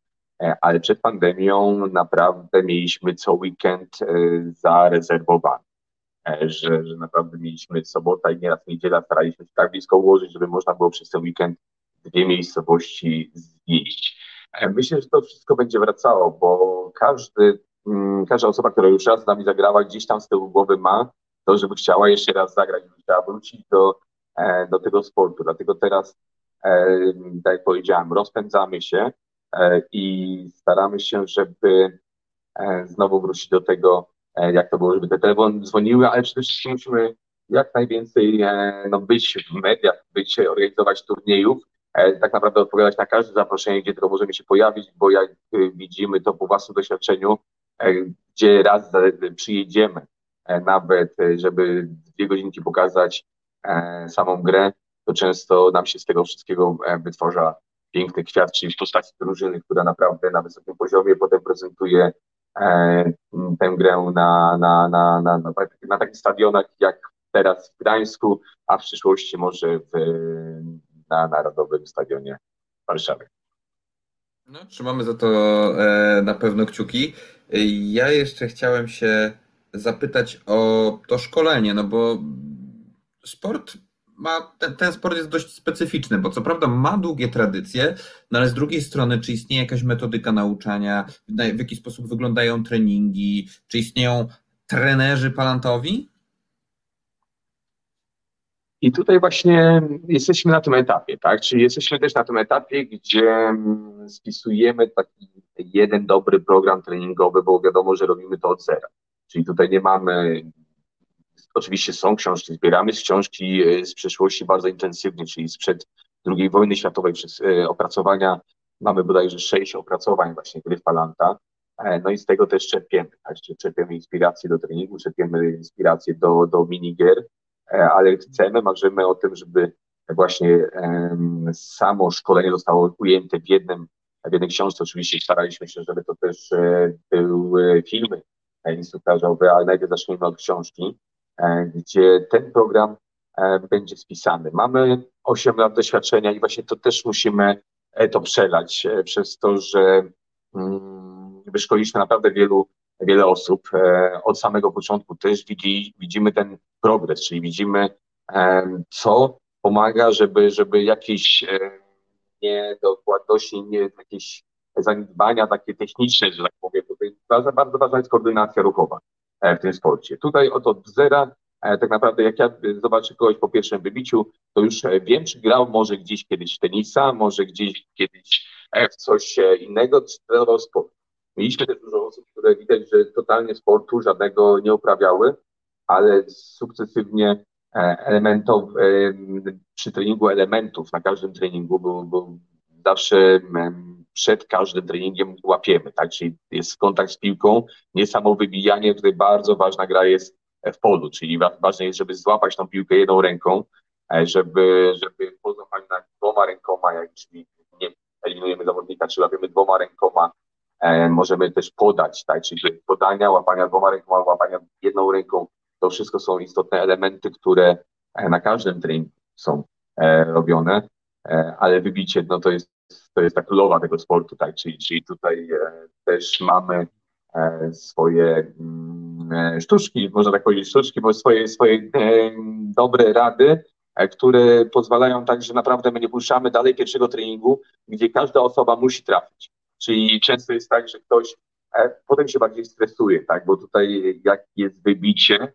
ale przed pandemią naprawdę mieliśmy co weekend e, zarezerwowany. Że, że naprawdę mieliśmy sobota i nieraz niedziela, staraliśmy się tak blisko ułożyć, żeby można było przez ten weekend dwie miejscowości zjeść. Myślę, że to wszystko będzie wracało, bo każdy, mm, każda osoba, która już raz z nami zagrała, gdzieś tam z tyłu głowy ma to, żeby chciała jeszcze raz zagrać, żeby chciała wrócić do E, do tego sportu. Dlatego teraz, e, tak jak powiedziałem, rozpędzamy się e, i staramy się, żeby znowu wrócić do tego, jak to było, żeby te telefony dzwoniły, ale przede wszystkim musimy jak najwięcej no, być w mediach, być, organizować turniejów, tak naprawdę odpowiadać na każde zaproszenie, gdzie tylko możemy się pojawić, bo jak widzimy to po własnym doświadczeniu, gdzie raz przyjedziemy nawet, żeby dwie godzinki pokazać E, samą grę, to często nam się z tego wszystkiego e, wytwarza piękny kwiat, czyli w postaci drużyny, która naprawdę na wysokim poziomie potem prezentuje e, tę grę na, na, na, na, na, na takich stadionach jak teraz w Gdańsku, a w przyszłości może w, na Narodowym Stadionie Warszawy. No, trzymamy za to e, na pewno kciuki. Ja jeszcze chciałem się zapytać o to szkolenie, no bo sport ma, ten, ten, sport jest dość specyficzny, bo co prawda ma długie tradycje, no ale z drugiej strony, czy istnieje jakaś metodyka nauczania, w jaki sposób wyglądają treningi, czy istnieją trenerzy palantowi? I tutaj właśnie jesteśmy na tym etapie, tak? Czyli jesteśmy też na tym etapie, gdzie spisujemy taki jeden dobry program treningowy, bo wiadomo, że robimy to od zera. Czyli tutaj nie mamy Oczywiście są książki, zbieramy książki e, z przeszłości bardzo intensywnie, czyli sprzed II wojny światowej przez e, opracowania. Mamy bodajże sześć opracowań właśnie gry Falanta. E, no i z tego też czerpiemy. Tak? Czerpiemy inspiracje do treningu, czerpiemy inspiracje do, do minigier, ale chcemy, marzymy o tym, żeby właśnie samo szkolenie zostało ujęte w jednym, w jednej książce. Oczywiście staraliśmy się, żeby to też były filmy instruktażowe, ale najpierw zacznijmy od książki. E, gdzie ten program e, będzie spisany. Mamy 8 lat doświadczenia i właśnie to też musimy e, to przelać przez to, że mm, wyszkoliliśmy naprawdę wielu, wiele osób. Od samego początku też widzi, widzimy ten progres, czyli widzimy, co pomaga, żeby, żeby jakieś niedokładności, nie, jakieś zaniedbania takie techniczne, że tak powiem, bardzo, bardzo ważna jest koordynacja ruchowa. E, w tym sporcie. Tutaj od, od zera e, tak naprawdę jak ja zobaczę kogoś po pierwszym wybiciu, to już e, wiem, czy grał może gdzieś kiedyś tenisa, może gdzieś kiedyś w coś innego, czy trenował sport. Mieliśmy też dużo osób, które widać, że totalnie sportu żadnego nie uprawiały, ale sukcesywnie elementów, przy treningu elementów na każdym treningu, bo, bo zawsze przed każdym treningiem łapiemy, tak? Czyli jest kontakt z piłką, nie samo wybijanie, tutaj bardzo ważna gra jest w polu, czyli ważne jest, żeby złapać tą piłkę jedną ręką, e, żeby, żeby po złapaniu dwoma rękoma, jak czyli nie eliminujemy zawodnika, czy łapiemy dwoma rękoma, e, możemy też podać, tak? Czyli podania, łapania dwoma rękoma, łapania jedną ręką, to wszystko są istotne elementy, które e, na każdym treningu są robione, ale wybicie, no to jest to jest ta królowa tego sportu, tak? Czyli, czyli tutaj e, też mamy e, swoje mm, e, sztuczki, można tak powiedzieć sztuczki, bo swoje, swoje dobre rady, które pozwalają tak, że naprawdę my nie puszczamy dalej pierwszego treningu, gdzie każda osoba musi trafić. Czyli często jest tak, że ktoś potem się bardziej stresuje, tak? Bo tutaj jak jest wybicie,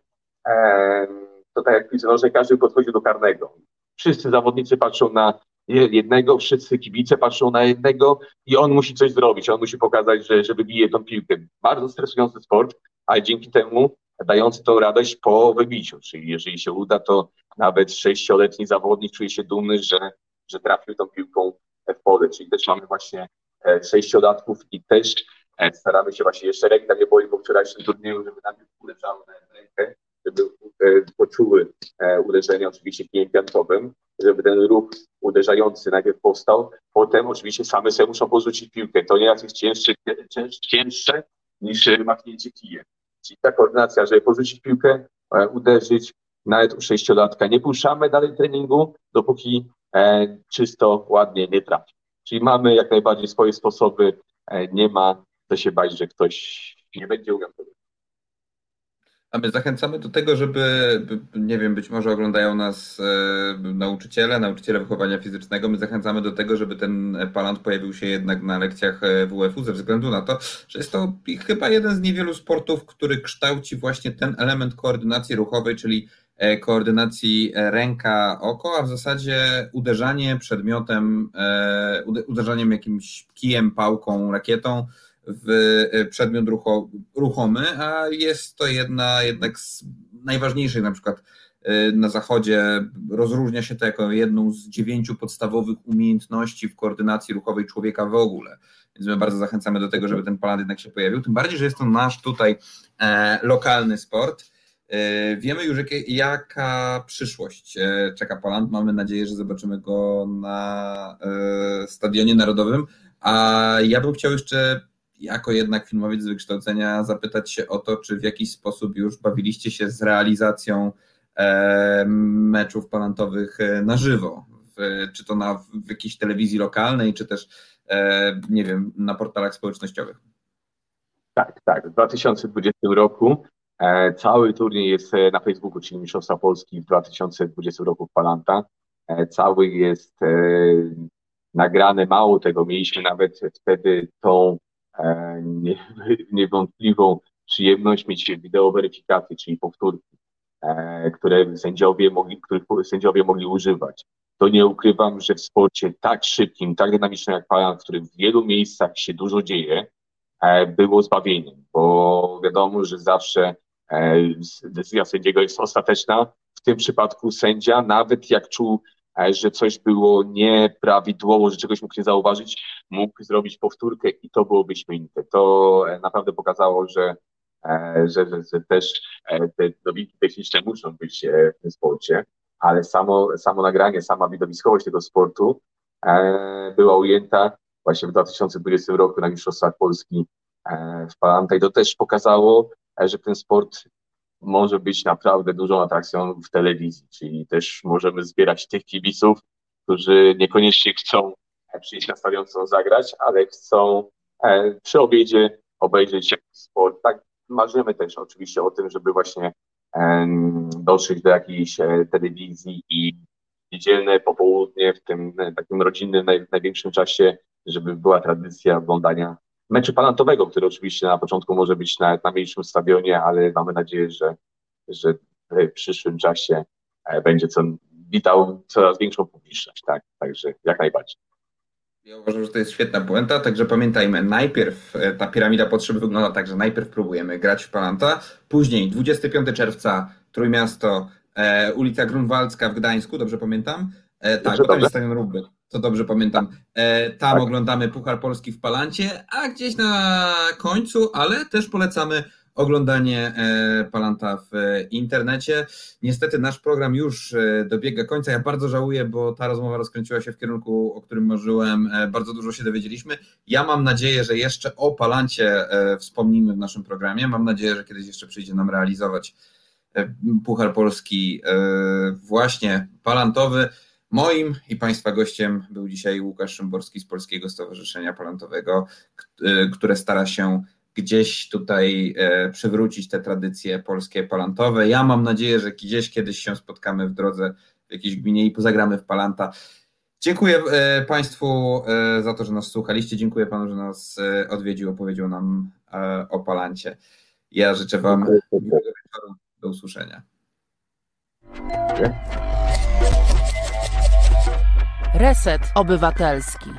to tak jak pisze, że każdy podchodzi do karnego. Wszyscy zawodnicy patrzą na jednego, wszyscy kibice patrzą na jednego i on musi coś zrobić, on musi pokazać, że, że wybije tą piłkę. Bardzo stresujący sport, ale dzięki temu dający tą radość po wybiciu, czyli jeżeli się uda, to nawet sześcioletni zawodnik czuje się dumny, że, że trafił tą piłką w pole, czyli też mamy właśnie e, sześciolatków i też e, staramy się właśnie jeszcze ręka nie boli po wczorajszym turnieju, żeby na piłkę na rękę, żeby e, poczuły uderzenie oczywiście kijem żeby ten ruch uderzający najpierw powstał, potem oczywiście same sobie muszą porzucić piłkę. To nieraz jest cięższe, cięższe niż machnięcie kijem. Czyli ta koordynacja, żeby porzucić piłkę, e, uderzyć, nawet u sześciolatka. Nie puszczamy dalej treningu, dopóki e, czysto, ładnie nie trafi. Czyli mamy jak najbardziej swoje sposoby, e, nie ma co się bać, że ktoś nie będzie umiał a my zachęcamy do tego, żeby, nie wiem, być może oglądają nas e, nauczyciele, nauczyciele wychowania fizycznego. My zachęcamy do tego, żeby ten palant pojawił się jednak na lekcjach e, WF-u, ze względu na to, że jest to chyba jeden z niewielu sportów, który kształci właśnie ten element koordynacji ruchowej, czyli e, koordynacji ręka-oko, a w zasadzie uderzanie przedmiotem, uderzaniem jakimś kijem, pałką, rakietą w e, przedmiot rucho, ruchomy, a jest to jedna jednak z najważniejszych na przykład e, na zachodzie rozróżnia się to jako jedną z dziewięciu podstawowych umiejętności w koordynacji ruchowej człowieka w ogóle. Więc my bardzo zachęcamy do tego, żeby ten palant jednak się pojawił. Tym bardziej, że jest to nasz tutaj e, lokalny sport. Wiemy już, jaka przyszłość czeka Poland. Mamy nadzieję, że zobaczymy go na Stadionie Narodowym. A ja bym chciał jeszcze, jako jednak filmowiec z wykształcenia, zapytać się o to, czy w jakiś sposób już bawiliście się z realizacją meczów palantowych na żywo czy to na, w jakiejś telewizji lokalnej, czy też, e, nie wiem, na portalach społecznościowych. Tak, tak. W 2020 roku e, cały turniej jest e, na Facebooku, czyli Mistrzostwa Polski w 2020 roku w Palanta. Cały jest nagrany, mało tego, mieliśmy nawet wtedy tą niewątpliwą przyjemność mieć wideo weryfikacji, czyli powtórki, które sędziowie mogli, których sędziowie mogli używać to nie ukrywam, że w sporcie tak szybkim, tak dynamicznym jak Palan, w którym w wielu miejscach się dużo dzieje, e, było zbawieniem, bo wiadomo, że zawsze e, decyzja sędziego jest ostateczna. W tym przypadku sędzia, nawet jak czuł, e, że coś było nieprawidłowo, że czegoś mógł nie zauważyć, mógł zrobić powtórkę i to byłoby śmienite. To naprawdę pokazało, że, że, że, że też te dobitki techniczne muszą być w tym sporcie ale samo, samo nagranie, sama widowiskowość tego sportu e, była ujęta właśnie w 2020 roku na Mistrzostwach Polski e, w Palanta i to też pokazało, e, że ten sport może być naprawdę dużą atrakcją w telewizji, czyli też możemy zbierać tych kibiców, którzy niekoniecznie chcą e, przyjść na stadion, chcą zagrać, ale chcą e, przy obiedzie obejrzeć sport. Tak marzymy też oczywiście o tym, żeby właśnie dotrzeć do jakiejś e, telewizji i niedzielne popołudnie w tym e, takim rodzinnym, naj, największym czasie, żeby była tradycja oglądania meczu panatowego, który oczywiście na początku może być na, na mniejszym stadionie, ale mamy nadzieję, że, że w przyszłym czasie e, będzie co, witał coraz większą publiczność, tak? Także jak najbardziej. Ja uważam, że to jest świetna puenta, także pamiętajmy, najpierw e, ta piramida potrzeb wygląda tak, że najpierw próbujemy grać w Palanta, później 25 czerwca Trójmiasto, e, ulica Grunwaldzka w Gdańsku, dobrze pamiętam? E, tak, bo tam jest stadion Rugby, to dobrze pamiętam. E, tam tak. oglądamy Puchar Polski w Palancie, a gdzieś na końcu, ale też polecamy oglądanie e, Palanta w internecie. Niestety nasz program już e, dobiega końca. Ja bardzo żałuję, bo ta rozmowa rozkręciła się w kierunku, o którym marzyłem. E, bardzo dużo się dowiedzieliśmy. Ja mam nadzieję, że jeszcze o Palancie wspomnimy w naszym programie. Mam nadzieję, że kiedyś jeszcze przyjdzie nam realizować Puchar Polski właśnie palantowy. Moim i Państwa gościem był dzisiaj Łukasz Szymborski z Polskiego Stowarzyszenia Palantowego, które stara się gdzieś tutaj e, przywrócić te tradycje polskie palantowe. Ja mam nadzieję, że gdzieś kiedyś się spotkamy w drodze w jakiejś gminie i pozagramy w palanta. Dziękuję e, Państwu e, za to, że nas słuchaliście. Dziękuję Panu, że nas odwiedził, opowiedział nam o palancie. Ja życzę Wam miłego wieczoru. Do usłyszenia. Reset Obywatelski.